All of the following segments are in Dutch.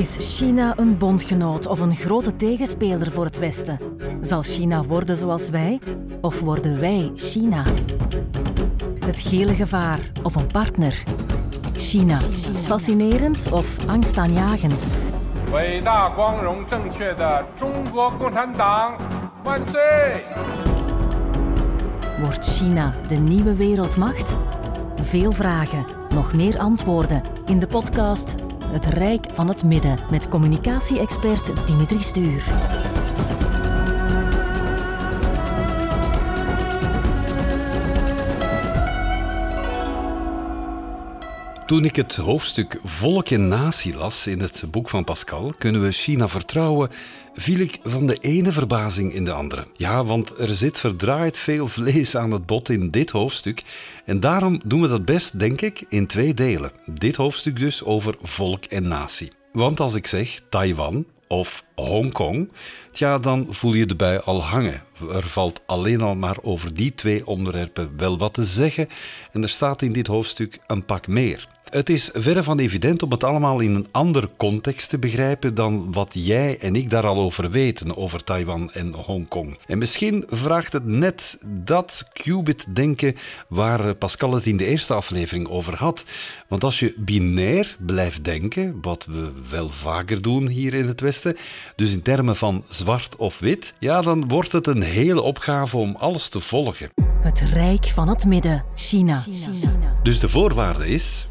Is China een bondgenoot of een grote tegenspeler voor het Westen? Zal China worden zoals wij of worden wij China? Het gele gevaar of een partner? China. Fascinerend of angstaanjagend? Wordt China de nieuwe wereldmacht? Veel vragen, nog meer antwoorden in de podcast het Rijk van het Midden met communicatie-expert Dimitri Stuur. Toen ik het hoofdstuk Volk en Natie las in het boek van Pascal, Kunnen we China vertrouwen, viel ik van de ene verbazing in de andere. Ja, want er zit verdraaid veel vlees aan het bot in dit hoofdstuk. En daarom doen we dat best, denk ik, in twee delen. Dit hoofdstuk dus over volk en natie. Want als ik zeg Taiwan of Hongkong, tja, dan voel je de al hangen. Er valt alleen al maar over die twee onderwerpen wel wat te zeggen en er staat in dit hoofdstuk een pak meer. Het is verre van evident om het allemaal in een andere context te begrijpen dan wat jij en ik daar al over weten, over Taiwan en Hongkong. En misschien vraagt het net dat qubit-denken waar Pascal het in de eerste aflevering over had. Want als je binair blijft denken, wat we wel vaker doen hier in het Westen, dus in termen van zwart of wit, ja, dan wordt het een hele opgave om alles te volgen. Het Rijk van het Midden, China. Dus de voorwaarde is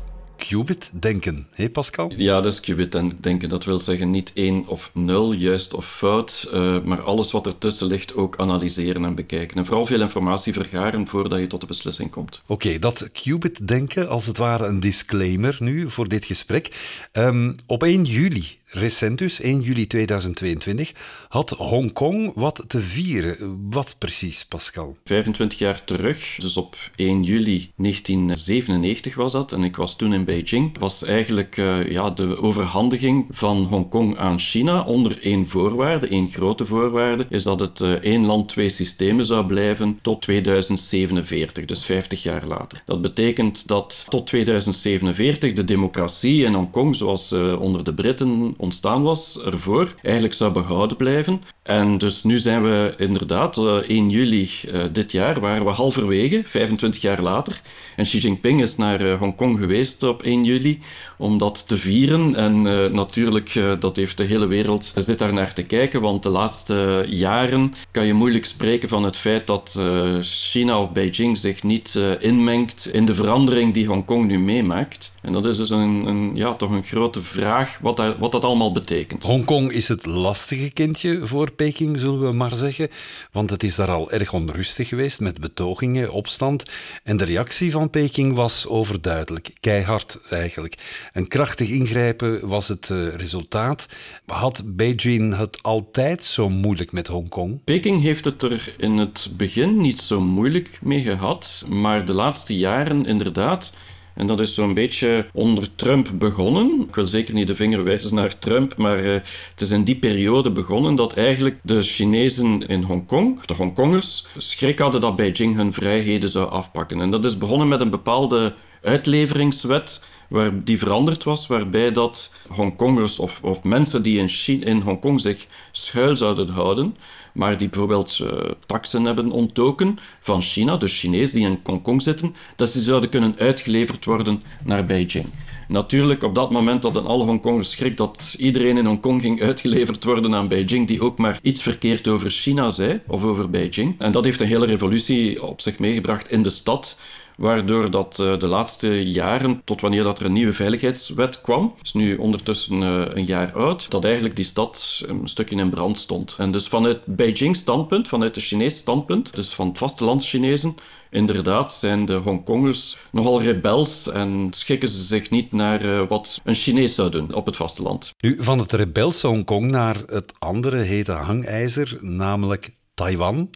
qubit-denken, hé Pascal? Ja, dat is qubit-denken. Dat wil zeggen niet één of nul, juist of fout, uh, maar alles wat ertussen ligt ook analyseren en bekijken. En vooral veel informatie vergaren voordat je tot de beslissing komt. Oké, okay, dat qubit-denken, als het ware een disclaimer nu voor dit gesprek. Um, op 1 juli recent dus, 1 juli 2022, had Hongkong wat te vieren. Wat precies, Pascal? 25 jaar terug, dus op 1 juli 1997 was dat, en ik was toen in Beijing, was eigenlijk uh, ja, de overhandiging van Hongkong aan China onder één voorwaarde, één grote voorwaarde, is dat het uh, één land, twee systemen zou blijven tot 2047, dus 50 jaar later. Dat betekent dat tot 2047 de democratie in Hongkong, zoals uh, onder de Britten ontstaan was ervoor, eigenlijk zou behouden blijven. En dus nu zijn we inderdaad, uh, 1 juli uh, dit jaar, waren we halverwege, 25 jaar later. En Xi Jinping is naar uh, Hongkong geweest op 1 juli om dat te vieren. En natuurlijk, dat heeft de hele wereld zit daar naar te kijken, want de laatste jaren kan je moeilijk spreken van het feit dat China of Beijing zich niet inmengt in de verandering die Hongkong nu meemaakt. En dat is dus een, een, ja, toch een grote vraag wat dat, wat dat allemaal betekent. Hongkong is het lastige kindje voor Peking, zullen we maar zeggen. Want het is daar al erg onrustig geweest met betogingen, opstand. En de reactie van Peking was overduidelijk. Keihard eigenlijk. Een krachtig ingrijpen was het uh, resultaat. Had Beijing het altijd zo moeilijk met Hongkong? Peking heeft het er in het begin niet zo moeilijk mee gehad. Maar de laatste jaren inderdaad en dat is zo'n beetje onder Trump begonnen. Ik wil zeker niet de vinger wijzen naar Trump, maar uh, het is in die periode begonnen dat eigenlijk de Chinezen in Hongkong, of de Hongkongers, schrik hadden dat Beijing hun vrijheden zou afpakken. En dat is begonnen met een bepaalde uitleveringswet waar die veranderd was, waarbij dat Hongkongers of, of mensen die in, China, in Hongkong zich schuil zouden houden, maar die bijvoorbeeld uh, taxen hebben ontdoken van China, dus Chinezen die in Hongkong zitten, dat ze zouden kunnen uitgeleverd worden naar Beijing. Natuurlijk, op dat moment hadden alle Hongkongers schrik dat iedereen in Hongkong ging uitgeleverd worden aan Beijing, die ook maar iets verkeerd over China zei, of over Beijing. En dat heeft een hele revolutie op zich meegebracht in de stad, waardoor dat uh, de laatste jaren, tot wanneer dat er een nieuwe veiligheidswet kwam, is nu ondertussen uh, een jaar oud, dat eigenlijk die stad een stukje in brand stond. En dus vanuit Beijing standpunt, vanuit het Chinees standpunt, dus van het vasteland Chinezen, Inderdaad zijn de Hongkongers nogal rebels en schikken ze zich niet naar uh, wat een Chinees zou doen op het vasteland. Nu, van het rebelse Hongkong naar het andere hete hangijzer, namelijk Taiwan.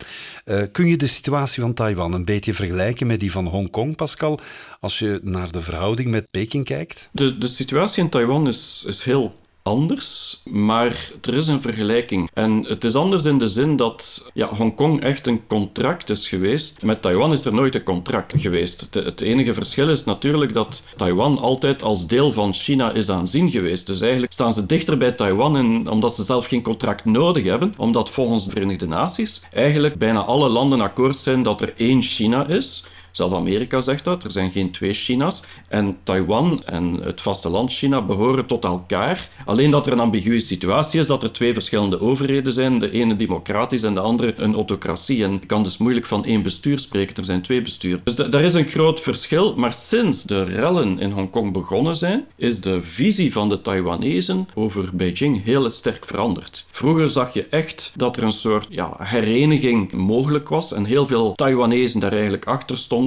Uh, kun je de situatie van Taiwan een beetje vergelijken met die van Hongkong, Pascal, als je naar de verhouding met Peking kijkt? De, de situatie in Taiwan is, is heel anders, maar er is een vergelijking. En het is anders in de zin dat ja, Hongkong echt een contract is geweest. Met Taiwan is er nooit een contract geweest. Het, enige verschil is natuurlijk dat Taiwan altijd als deel van China is aanzien geweest. Dus eigenlijk staan ze dichter bij Taiwan en, omdat ze zelf geen contract nodig hebben, omdat volgens de Verenigde Naties eigenlijk bijna alle landen akkoord zijn dat er één China is. Zelf Amerika zegt dat, er zijn geen twee China's. En Taiwan en het vasteland China behoren tot elkaar. Alleen dat er een ambiguë situatie is, dat er twee verschillende overheden zijn. De ene democratisch en de andere een autocratie. En je kan dus moeilijk van één bestuur spreken, er zijn twee besturen. Dus daar is een groot verschil. Maar sinds de rellen in Hongkong begonnen zijn, is de visie van de Taiwanezen over Beijing heel sterk veranderd. Vroeger zag je echt dat er een soort ja, hereniging mogelijk was en heel veel Taiwanezen daar eigenlijk achter stonden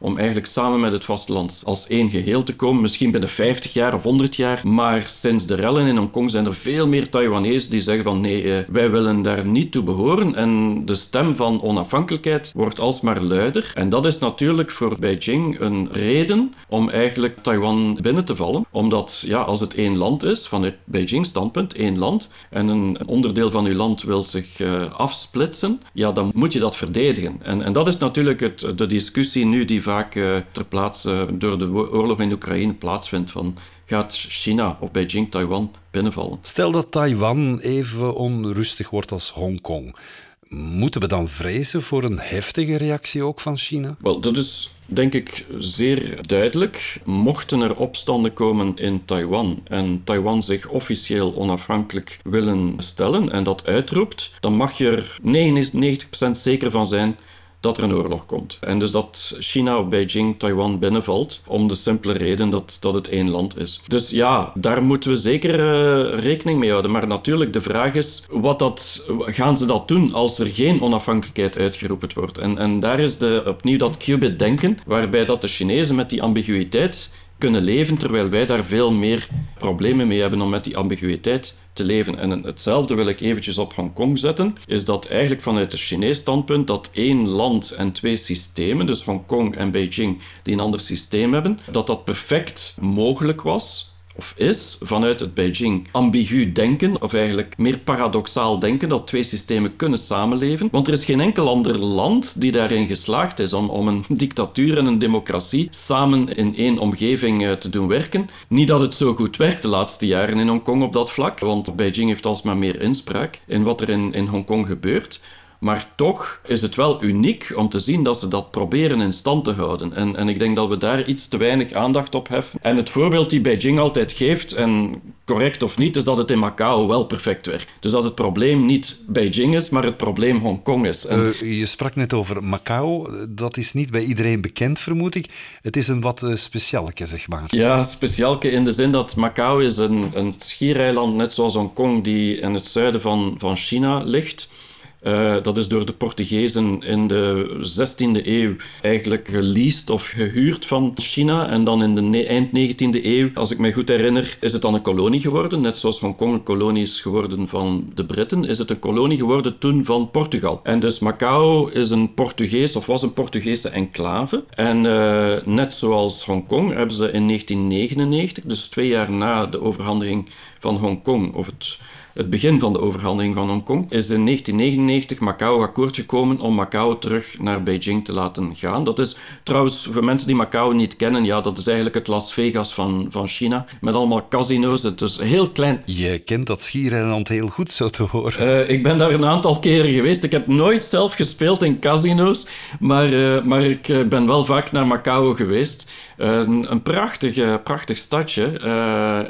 om eigenlijk samen met het vasteland als één geheel te komen. Misschien binnen 50 jaar of 100 jaar. Maar sinds de rellen in Hongkong zijn er veel meer Taiwanese die zeggen van nee, eh, wij willen daar niet toe behoren. En de stem van onafhankelijkheid wordt alsmaar luider. En dat is natuurlijk voor Beijing een reden om eigenlijk Taiwan binnen te vallen. Omdat ja, als het één land is, vanuit Beijing standpunt, één land, en een onderdeel van uw land wil zich uh, afsplitsen, ja, dan moet je dat verdedigen. En, en dat is natuurlijk het, de discussie nu die vaak uh, ter plaatse door de oorlog in Oekraïne plaatsvindt van gaat China of Beijing Taiwan binnenvallen. Stel dat Taiwan even onrustig wordt als Hongkong. Moeten we dan vrezen voor een heftige reactie ook van China? Wel, dat is denk ik zeer duidelijk. Mochten er opstanden komen in Taiwan en Taiwan zich officieel onafhankelijk willen stellen en dat uitroept, dan mag je er 99% zeker van zijn dat er een oorlog komt. En dus dat China of Beijing Taiwan binnenvalt, om de simpele reden dat, dat het één land is. Dus ja, daar moeten we zeker uh, rekening mee houden. Maar natuurlijk, de vraag is, wat dat, gaan ze dat doen als er geen onafhankelijkheid uitgeroepen wordt? En, en daar is de, opnieuw dat qubit-denken, waarbij dat de Chinezen met die ambiguïteit kunnen leven, terwijl wij daar veel meer problemen mee hebben om met die ambiguïteit te leven. En hetzelfde wil ik eventjes op Hongkong zetten, is dat eigenlijk vanuit het Chinees standpunt dat één land en twee systemen, dus Hongkong en Beijing, die een ander systeem hebben, dat dat perfect mogelijk was is vanuit het Beijing ambigu denken, of eigenlijk meer paradoxaal denken, dat twee systemen kunnen samenleven. Want er is geen enkel ander land die daarin geslaagd is om, om een dictatuur en een democratie samen in één omgeving uh, te doen werken. Niet dat het zo goed werkt de laatste jaren in Hongkong op dat vlak, want Beijing heeft alsmaar meer inspraak in wat er in, in Hongkong gebeurt. Maar toch is het wel uniek om te zien dat ze dat proberen in stand te houden. En, en ik denk dat we daar iets te weinig aandacht op heffen. En het voorbeeld die Beijing altijd geeft, en correct of niet, is dat het in Macau wel perfect werkt. Dus dat het probleem niet Beijing is, maar het probleem Hongkong is. En... Uh, je sprak net over Macau. Dat is niet bij iedereen bekend, vermoed ik. Het is een wat uh, specialke, zeg maar. Ja, specialke in de zin dat Macau is een, een schiereiland, net zoals Hongkong, die in het zuiden van, van China ligt. Uh, dat is door de Portugezen in de 16e eeuw eigenlijk geleased of gehuurd van China. En dan in de eind 19e eeuw, als ik me goed herinner, is het dan een kolonie geworden. Net zoals Hongkong een kolonie is geworden van de Britten, is het een kolonie geworden toen van Portugal. En dus Macau is een Portugees of was een Portugese enclave. En uh, net zoals Hongkong hebben ze in 1999, dus twee jaar na de overhandiging van Hongkong, of het het begin van de overhandeling van Hongkong, is in 1999 Macau akkoord gekomen om Macau terug naar Beijing te laten gaan. Dat is trouwens, voor mensen die Macau niet kennen, ja, dat is eigenlijk het Las Vegas van, van China, met allemaal casino's. Het is heel klein. Je kent dat schiereiland heel goed, zo te horen. Uh, ik ben daar een aantal keren geweest. Ik heb nooit zelf gespeeld in casino's, maar, uh, maar ik eh, ben wel vaak naar Macau geweest. Een, een, prachtig, prachtig stadje.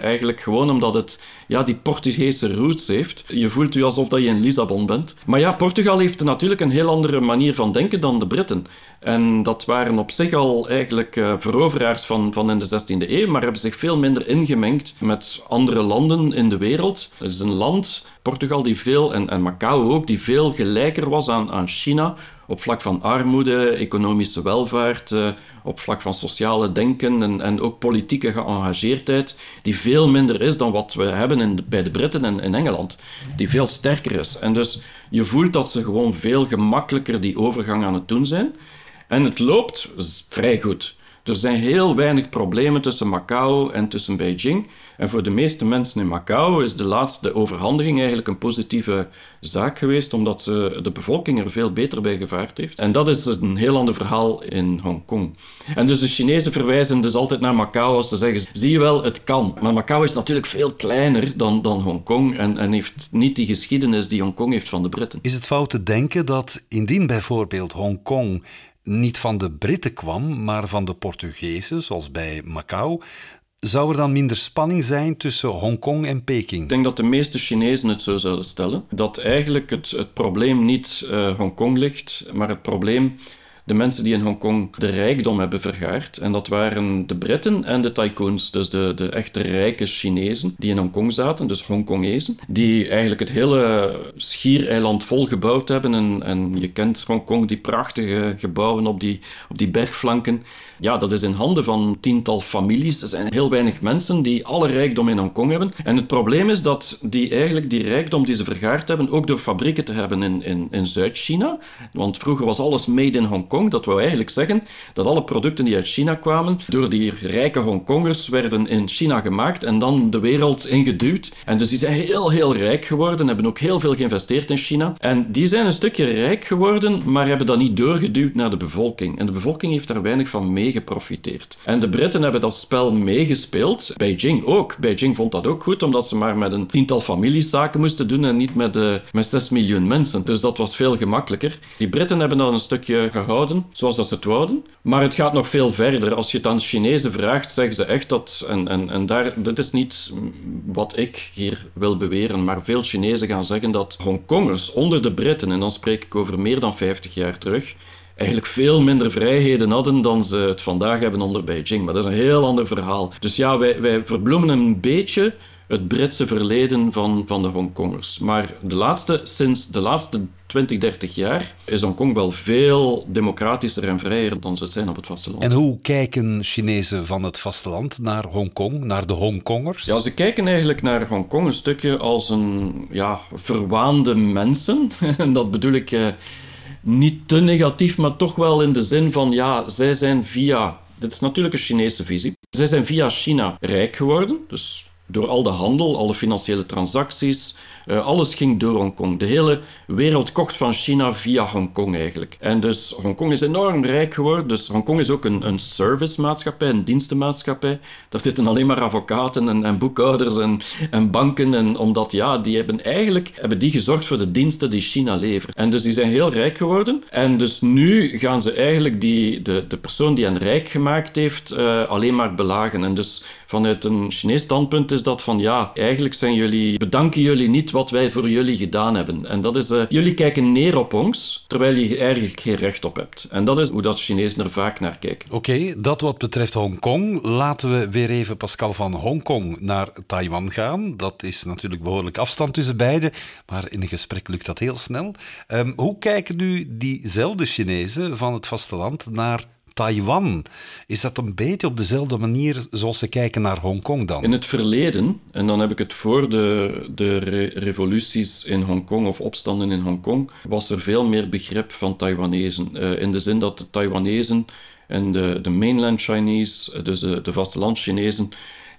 eigenlijk gewoon omdat het ja, die Portugese roots heeft. Je voelt je alsof dat je in Lissabon bent. Maar ja, Portugal heeft natuurlijk een heel andere manier van denken dan de Britten. En dat waren op zich al eigenlijk uh, veroveraars van, van in de 16e eeuw, maar hebben zich veel minder ingemengd met andere landen in de wereld. Het is een land, Portugal, die veel, en, en Macau ook, die veel gelijker was aan, aan China op vlak van armoede, economische welvaart, uh, op vlak van sociale denken en, en ook politieke geëngageerdheid, die veel minder is dan wat we hebben in, bij de Britten en in Engeland, die veel sterker is. En dus je voelt dat ze gewoon veel gemakkelijker die overgang aan het doen zijn. En het loopt vrij goed. Er zijn heel weinig problemen tussen Macau en tussen Beijing. En voor de meeste mensen in Macau is de laatste overhandiging eigenlijk een positieve zaak geweest, omdat ze de bevolking er veel beter bij gevaard heeft. En dat is een heel ander verhaal in Hongkong. En dus de Chinezen verwijzen dus altijd naar Macau als ze zeggen, zie je wel, het kan. Maar Macau is natuurlijk veel kleiner dan, dan Hongkong en, en heeft niet die geschiedenis die Hongkong heeft van de Britten. Is het fout te denken dat indien bijvoorbeeld Hongkong niet van de Britten kwam, maar van de Portugezen, zoals bij Macau, zou er dan minder spanning zijn tussen Hongkong en Peking? Ik denk dat de meeste Chinezen het zo zouden stellen. Dat eigenlijk het, het probleem niet uh, Hongkong ligt, maar het probleem de mensen die in Hongkong de rijkdom hebben vergaard. En dat waren de Britten en de tycoons, dus de, de echte rijke Chinezen die in Hongkong zaten, dus Hongkongezen, die eigenlijk het hele schiereiland vol gebouwd hebben. En, en je kent Hongkong, die prachtige gebouwen op die, op die bergflanken. Ja, dat is in handen van tiental families. Er zijn heel weinig mensen die alle rijkdom in Hongkong hebben. En het probleem is dat die eigenlijk die rijkdom die ze vergaard hebben, ook door fabrieken te hebben in, in, in Zuid-China. Want vroeger was alles made in Hongkong. Dat wou eigenlijk zeggen dat alle producten die uit China kwamen, door die rijke Hongkongers werden in China gemaakt en dan de wereld ingeduwd. En dus die zijn heel, heel rijk geworden, hebben ook heel veel geïnvesteerd in China. En die zijn een stukje rijk geworden, maar hebben dat niet doorgeduwd naar de bevolking. En de bevolking heeft daar weinig van mee geprofiteerd. En de Britten hebben dat spel meegespeeld. Beijing ook. Beijing vond dat ook goed, omdat ze maar met een tiental families zaken moesten doen en niet met, uh, met 6 miljoen mensen. Dus dat was veel gemakkelijker. Die Britten hebben dat een stukje gehouden, zoals dat ze het wouden. Maar het gaat nog veel verder. Als je het aan Chinezen vraagt, zeggen ze echt dat... En, en, en daar, dit is niet wat ik hier wil beweren, maar veel Chinezen gaan zeggen dat Hongkongers onder de Britten, en dan spreek ik over meer dan 50 jaar terug, eigenlijk veel minder vrijheden hadden dan ze het vandaag hebben onder Beijing. Maar dat is een heel ander verhaal. Dus ja, wij, wij verbloemen een beetje het Britse verleden van, van de Hongkongers. Maar de laatste, sinds de laatste 20, 30 jaar is Hongkong wel veel democratischer en vrijer dan ze het zijn op het vasteland. En hoe kijken Chinezen van het vasteland naar Hongkong, naar de Hongkongers? Ja, ze kijken eigenlijk naar Hongkong een stukje als een ja, verwaande mensen. en dat bedoel ik... Eh, niet te negatief, maar toch wel in de zin van ja, zij zijn via. Dit is natuurlijk een Chinese visie. Zij zijn via China rijk geworden. Dus door al de handel, alle financiële transacties, uh, alles ging door Hongkong. De hele wereld kocht van China via Hongkong eigenlijk. En dus Hongkong is enorm rijk geworden. Dus Hongkong is ook een, een servicemaatschappij, een dienstenmaatschappij. Daar zitten alleen maar advocaten en, en boekhouders en, en banken. En omdat ja, die hebben eigenlijk hebben die gezorgd voor de diensten die China levert. En dus die zijn heel rijk geworden. En dus nu gaan ze eigenlijk die, de, de persoon die hen rijk gemaakt heeft, uh, alleen maar belagen. En dus vanuit een Chinees standpunt is dat van ja, eigenlijk zijn jullie, bedanken jullie niet wat wij voor jullie gedaan hebben. En dat is, uh, jullie kijken neer op ons, terwijl je eigenlijk geen recht op hebt. En dat is hoe dat Chinezen er vaak naar kijken. Oké, dat wat betreft Hongkong. Laten we weer even, Pascal, van Hongkong naar Taiwan gaan. Dat is natuurlijk behoorlijk afstand tussen beiden, maar in een gesprek lukt dat heel snel. Um, hoe kijken nu diezelfde Chinezen van het vasteland naar Taiwan. Is dat een beetje op dezelfde manier zoals ze kijken naar Hongkong dan? In het verleden, en dan heb ik het voor de, de revoluties in Hongkong of opstanden in Hongkong, was er veel meer begrip van Taiwanezen. Uh, in de zin dat de Taiwanezen en de, de mainland Chinese, dus de, de vasteland Chinezen,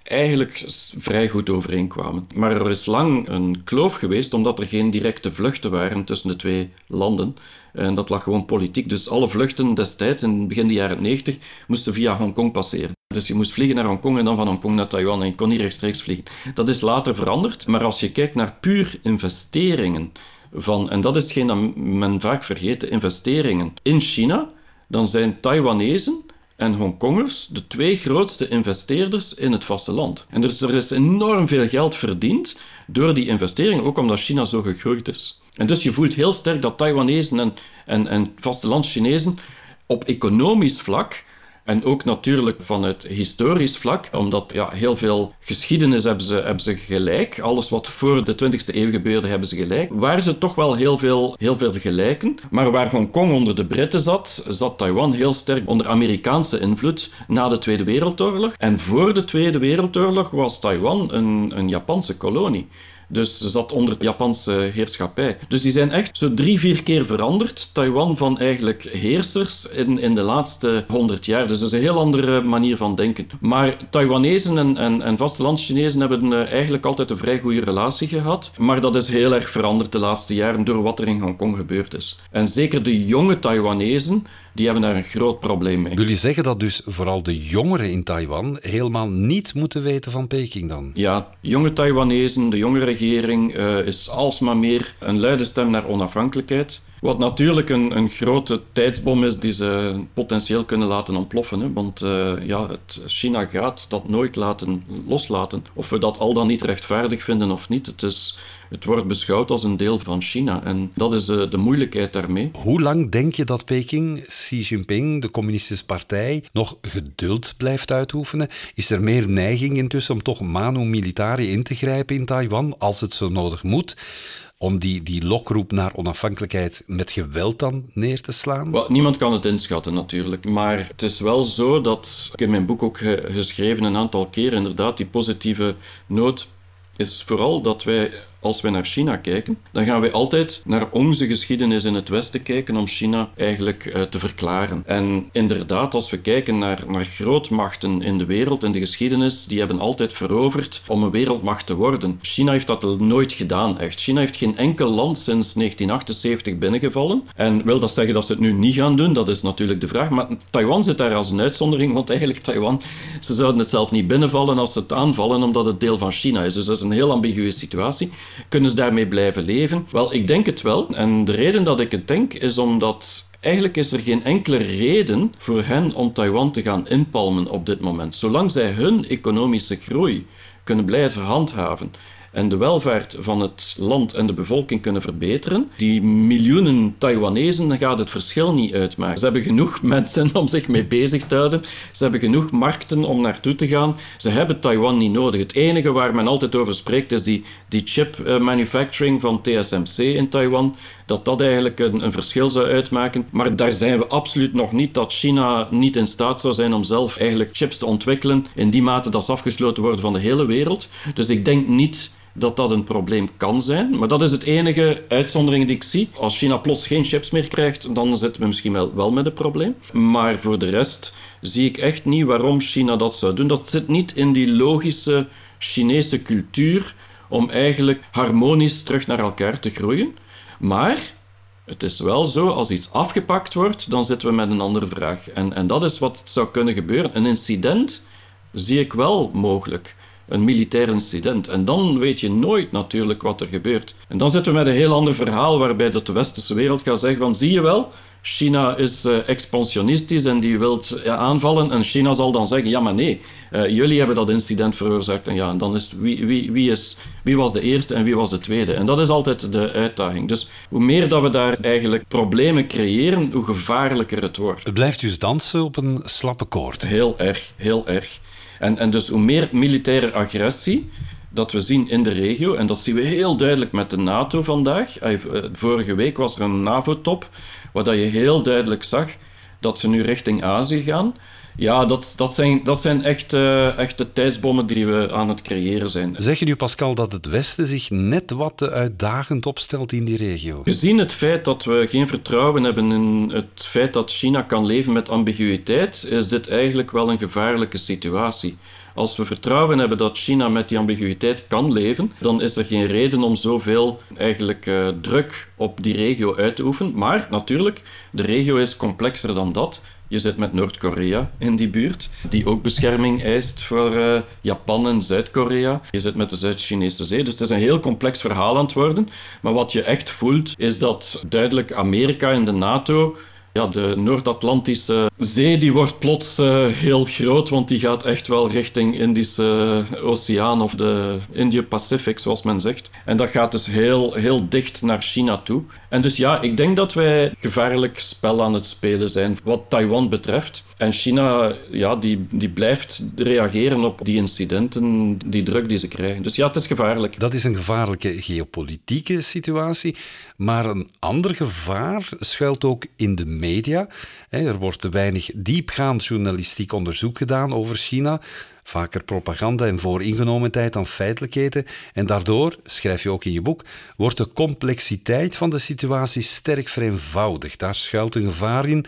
eigenlijk vrij goed overeenkwamen. Maar er is lang een kloof geweest omdat er geen directe vluchten waren tussen de twee landen. En dat lag gewoon politiek. Dus alle vluchten destijds, in begin de jaren 90, moesten via Hongkong passeren. Dus je moest vliegen naar Hongkong en dan van Hongkong naar Taiwan en je kon niet rechtstreeks vliegen. Dat is later veranderd. Maar als je kijkt naar puur investeringen van, en dat is hetgeen dat men vaak vergeet, investeringen in China, dan zijn Taiwanezen en Hongkongers de twee grootste investeerders in het vasteland. En dus er is enorm veel geld verdiend door die investeringen, ook omdat China zo gegroeid is. En dus je voelt heel sterk dat Taiwanese en, en, en vastelands-Chinezen op economisch vlak en ook natuurlijk van het historisch vlak, omdat ja, heel veel geschiedenis hebben ze, hebben ze gelijk. Alles wat voor de 20e eeuw gebeurde, hebben ze gelijk. Waar ze toch wel heel veel, heel veel gelijken. Maar waar Hongkong onder de Britten zat, zat Taiwan heel sterk onder Amerikaanse invloed na de Tweede Wereldoorlog. En voor de Tweede Wereldoorlog was Taiwan een, een Japanse kolonie. Dus ze zat onder Japanse heerschappij. Dus die zijn echt zo drie, vier keer veranderd. Taiwan van eigenlijk heersers in, in de laatste honderd jaar. Dus dat is een heel andere manier van denken. Maar Taiwanezen en, en, en vastelands-Chinezen hebben uh, eigenlijk altijd een vrij goede relatie gehad. Maar dat is heel erg veranderd de laatste jaren door wat er in Hongkong gebeurd is. En zeker de jonge Taiwanezen die hebben daar een groot probleem mee. Jullie zeggen dat dus vooral de jongeren in Taiwan helemaal niet moeten weten van Peking dan? Ja, jonge Taiwanezen, de jonge regering uh, is alsmaar meer een luide stem naar onafhankelijkheid. Wat natuurlijk een, een grote tijdsbom is die ze potentieel kunnen laten ontploffen. Hè? Want uh, ja, het, China gaat dat nooit laten loslaten. Of we dat al dan niet rechtvaardig vinden of niet. Het, is, het wordt beschouwd als een deel van China. En dat is uh, de moeilijkheid daarmee. Hoe lang denk je dat Peking, Xi Jinping, de communistische partij, nog geduld blijft uitoefenen? Is er meer neiging intussen om toch manu militari in te grijpen in Taiwan als het zo nodig moet? Om die, die lokroep naar onafhankelijkheid met geweld dan neer te slaan? Well, niemand kan het inschatten natuurlijk. Maar het is wel zo dat, ik in mijn boek ook geschreven een aantal keer, inderdaad, die positieve noot is vooral dat wij als we naar China kijken, dan gaan we altijd naar onze geschiedenis in het Westen kijken om China eigenlijk uh, te verklaren. En inderdaad, als we kijken naar, naar grootmachten in de wereld, in de geschiedenis, die hebben altijd veroverd om een wereldmacht te worden. China heeft dat nooit gedaan, echt. China heeft geen enkel land sinds 1978 binnengevallen. En wil dat zeggen dat ze het nu niet gaan doen? Dat is natuurlijk de vraag. Maar Taiwan zit daar als een uitzondering, want eigenlijk Taiwan, ze zouden het zelf niet binnenvallen als ze het aanvallen, omdat het deel van China is. Dus dat is een heel ambiguë situatie. Kunnen ze daarmee blijven leven? Wel, ik denk het wel. En de reden dat ik het denk is omdat Eigenlijk is er geen enkele reden voor hen om Taiwan te gaan inpalmen op dit moment. Zolang zij hun economische groei kunnen blijven handhaven en de welvaart van het land en de bevolking kunnen verbeteren, die miljoenen Taiwanezen, gaat het verschil niet uitmaken. Ze hebben genoeg mensen om zich mee bezig te houden. Ze hebben genoeg markten om naartoe te gaan. Ze hebben Taiwan niet nodig. Het enige waar men altijd over spreekt is die, die chip eh, manufacturing van TSMC in Taiwan. Dat dat eigenlijk een, een verschil zou uitmaken. Maar daar zijn we absoluut nog niet dat China niet in staat zou zijn om zelf eigenlijk chips te ontwikkelen in die mate dat ze afgesloten worden van de hele wereld. Dus ik denk niet dat dat een probleem kan zijn. Maar dat is het enige uitzondering die ik zie. Als China plots geen chips meer krijgt, dan zitten we misschien wel, wel met een probleem. Maar voor de rest zie ik echt niet waarom China dat zou doen. Dat zit niet in die logische Chinese cultuur om eigenlijk harmonisch terug naar elkaar te groeien. Maar het is wel zo, als iets afgepakt wordt, dan zitten we met een andere vraag. En, en dat is wat zou kunnen gebeuren. Een incident zie ik wel mogelijk een militair incident. En dan weet je nooit natuurlijk wat er gebeurt. En dan zitten we met een heel ander verhaal waarbij dat de westerse wereld gaat zeggen van zie je wel, China is uh, expansionistisch en die wil aanvallen. En China zal dan zeggen, ja maar nee, uh, jullie hebben dat incident veroorzaakt. En ja, en dan is wie, wie, wie, is, wie was de eerste en wie was de tweede? En dat is altijd de uitdaging. Dus hoe meer dat we daar eigenlijk problemen creëren, hoe gevaarlijker het wordt. Het blijft dus dansen op een slappe koord. Heel erg, heel erg. En, en dus hoe meer militaire agressie dat we zien in de regio, en dat zien we heel duidelijk met de NATO vandaag. Eh, vorige week was er een NAVO-top, waar je heel duidelijk zag dat ze nu richting Azië gaan. Ja, dat, dat zijn, dat zijn echt, uh, echte tijdsbommen die we aan het creëren zijn. Zeg je nu, Pascal, dat het Westen zich net wat te uitdagend opstelt in die regio? Gezien het feit dat we geen vertrouwen hebben in het feit dat China kan leven met ambiguïteit, is dit eigenlijk wel een gevaarlijke situatie. Als we vertrouwen hebben dat China met die ambiguïteit kan leven, dan is er geen reden om zoveel eigenlijk, uh, druk op die regio uit te oefenen. Maar natuurlijk, de regio is complexer dan dat. Je zit met Noord-Korea in die buurt, die ook bescherming eist voor uh, Japan en Zuid-Korea. Je zit met de Zuid-Chinese Zee, dus het is een heel complex verhaal aan het worden. Maar wat je echt voelt, is dat duidelijk Amerika en de NATO ja, de Noord-Atlantische Zee die wordt plots uh, heel groot, want die gaat echt wel richting Indische Oceaan of de Indië-Pacific, zoals men zegt. En dat gaat dus heel, heel dicht naar China toe. En dus ja, ik denk dat wij gevaarlijk spel aan het spelen zijn wat Taiwan betreft. En China, ja, die, die blijft reageren op die incidenten, die druk die ze krijgen. Dus ja, het is gevaarlijk. Dat is een gevaarlijke geopolitieke situatie. Maar een ander gevaar schuilt ook in de media. Er wordt weinig diepgaand journalistiek onderzoek gedaan over China. Vaker propaganda en vooringenomenheid dan feitelijkheden. En daardoor, schrijf je ook in je boek, wordt de complexiteit van de situatie sterk vereenvoudigd. Daar schuilt een gevaar in.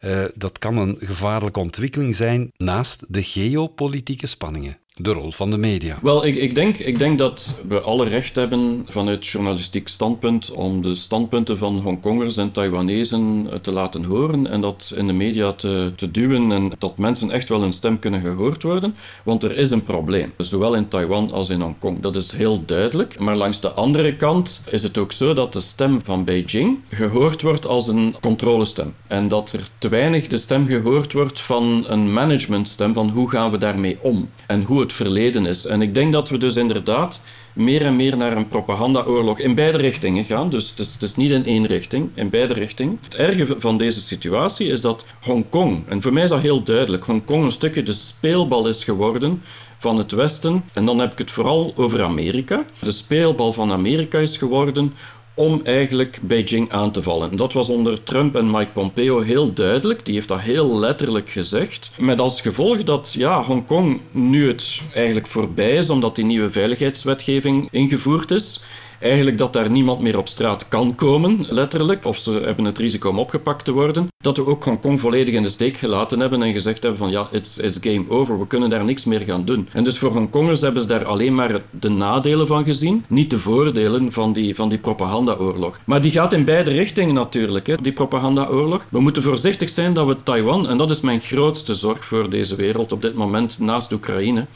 Uh, dat kan een gevaarlijke ontwikkeling zijn naast de geopolitieke spanningen de rol van de media? Wel, ik, ik, denk, ik denk dat we alle recht hebben vanuit journalistiek standpunt om de standpunten van Hongkongers en Taiwanezen te laten horen en dat in de media te, te duwen en dat mensen echt wel hun stem kunnen gehoord worden. Want er is een probleem, zowel in Taiwan als in Hongkong. Dat is heel duidelijk. Maar langs de andere kant is het ook zo dat de stem van Beijing gehoord wordt als een controlestem. En dat er te weinig de stem gehoord wordt van een managementstem van hoe gaan we daarmee om en hoe het verleden is. En ik denk dat we dus inderdaad meer en meer naar een propagandaoorlog in beide richtingen gaan. Dus het is, het is, niet in één richting, in beide richtingen. Het erge van deze situatie is dat Hongkong, en voor mij is dat heel duidelijk, Hongkong een stukje de speelbal is geworden van het Westen. En dan heb ik het vooral over Amerika. De speelbal van Amerika is geworden om eigenlijk Beijing aan te vallen. Dat was onder Trump en Mike Pompeo heel duidelijk. Die heeft dat heel letterlijk gezegd. Met als gevolg dat ja, Hongkong nu het eigenlijk voorbij is, omdat die nieuwe veiligheidswetgeving ingevoerd is eigenlijk dat daar niemand meer op straat kan komen, letterlijk, of ze hebben het risico om opgepakt te worden, dat we ook Hongkong volledig in de steek gelaten hebben en gezegd hebben van ja, it's, it's game over, we kunnen daar niks meer gaan doen. En dus voor Hongkongers hebben ze daar alleen maar de nadelen van gezien, niet de voordelen van die, van die propagandaoorlog. Maar die gaat in beide richtingen natuurlijk, hè, die propagandaoorlog. We moeten voorzichtig zijn dat we Taiwan, en dat is mijn grootste zorg voor deze wereld op dit moment naast Oekraïne,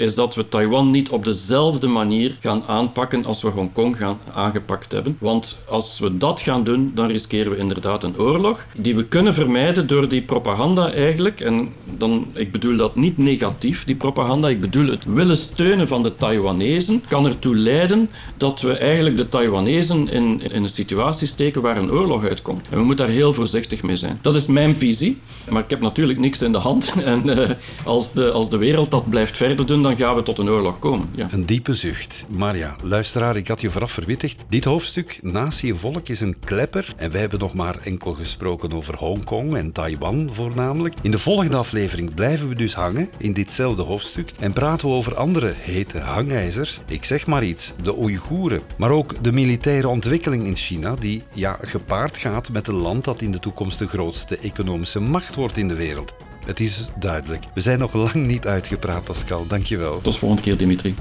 is dat we Taiwan niet op dezelfde manier gaan aanpakken als we Hongkong gaan aangepakt hebben. Want als we dat gaan doen, dan riskeren we inderdaad een oorlog die we kunnen vermijden door die propaganda eigenlijk. En dan, ik bedoel dat niet negatief, die propaganda. Ik bedoel het willen steunen van de Taiwanezen kan ertoe leiden dat we eigenlijk de Taiwanezen in, in een situatie steken waar een oorlog uitkomt. En we moeten daar heel voorzichtig mee zijn. Dat is mijn visie, maar ik heb natuurlijk niks in de hand. En uh, als, de, als de wereld dat blijft verder doen, dan gaan we tot een oorlog komen. Ja. Een diepe zucht. Maar ja, luisteraar, ik had je vooraf verwittigd. Dit hoofdstuk, Natie Volk, is een klepper. En wij hebben nog maar enkel gesproken over Hongkong en Taiwan voornamelijk. In de volgende aflevering blijven we dus hangen in ditzelfde hoofdstuk. En praten we over andere hete hangijzers. Ik zeg maar iets, de Oeigoeren. Maar ook de militaire ontwikkeling in China, die ja, gepaard gaat met een land dat in de toekomst de grootste economische macht wordt in de wereld. Het is duidelijk. We zijn nog lang niet uitgepraat, Pascal. Dankjewel. Tot volgende keer, Dimitri.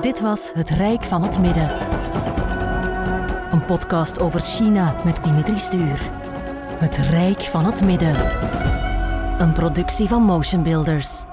Dit was Het Rijk van het Midden. Een podcast over China met Dimitri Stuur. Het Rijk van het Midden. Een productie van Motion Builders.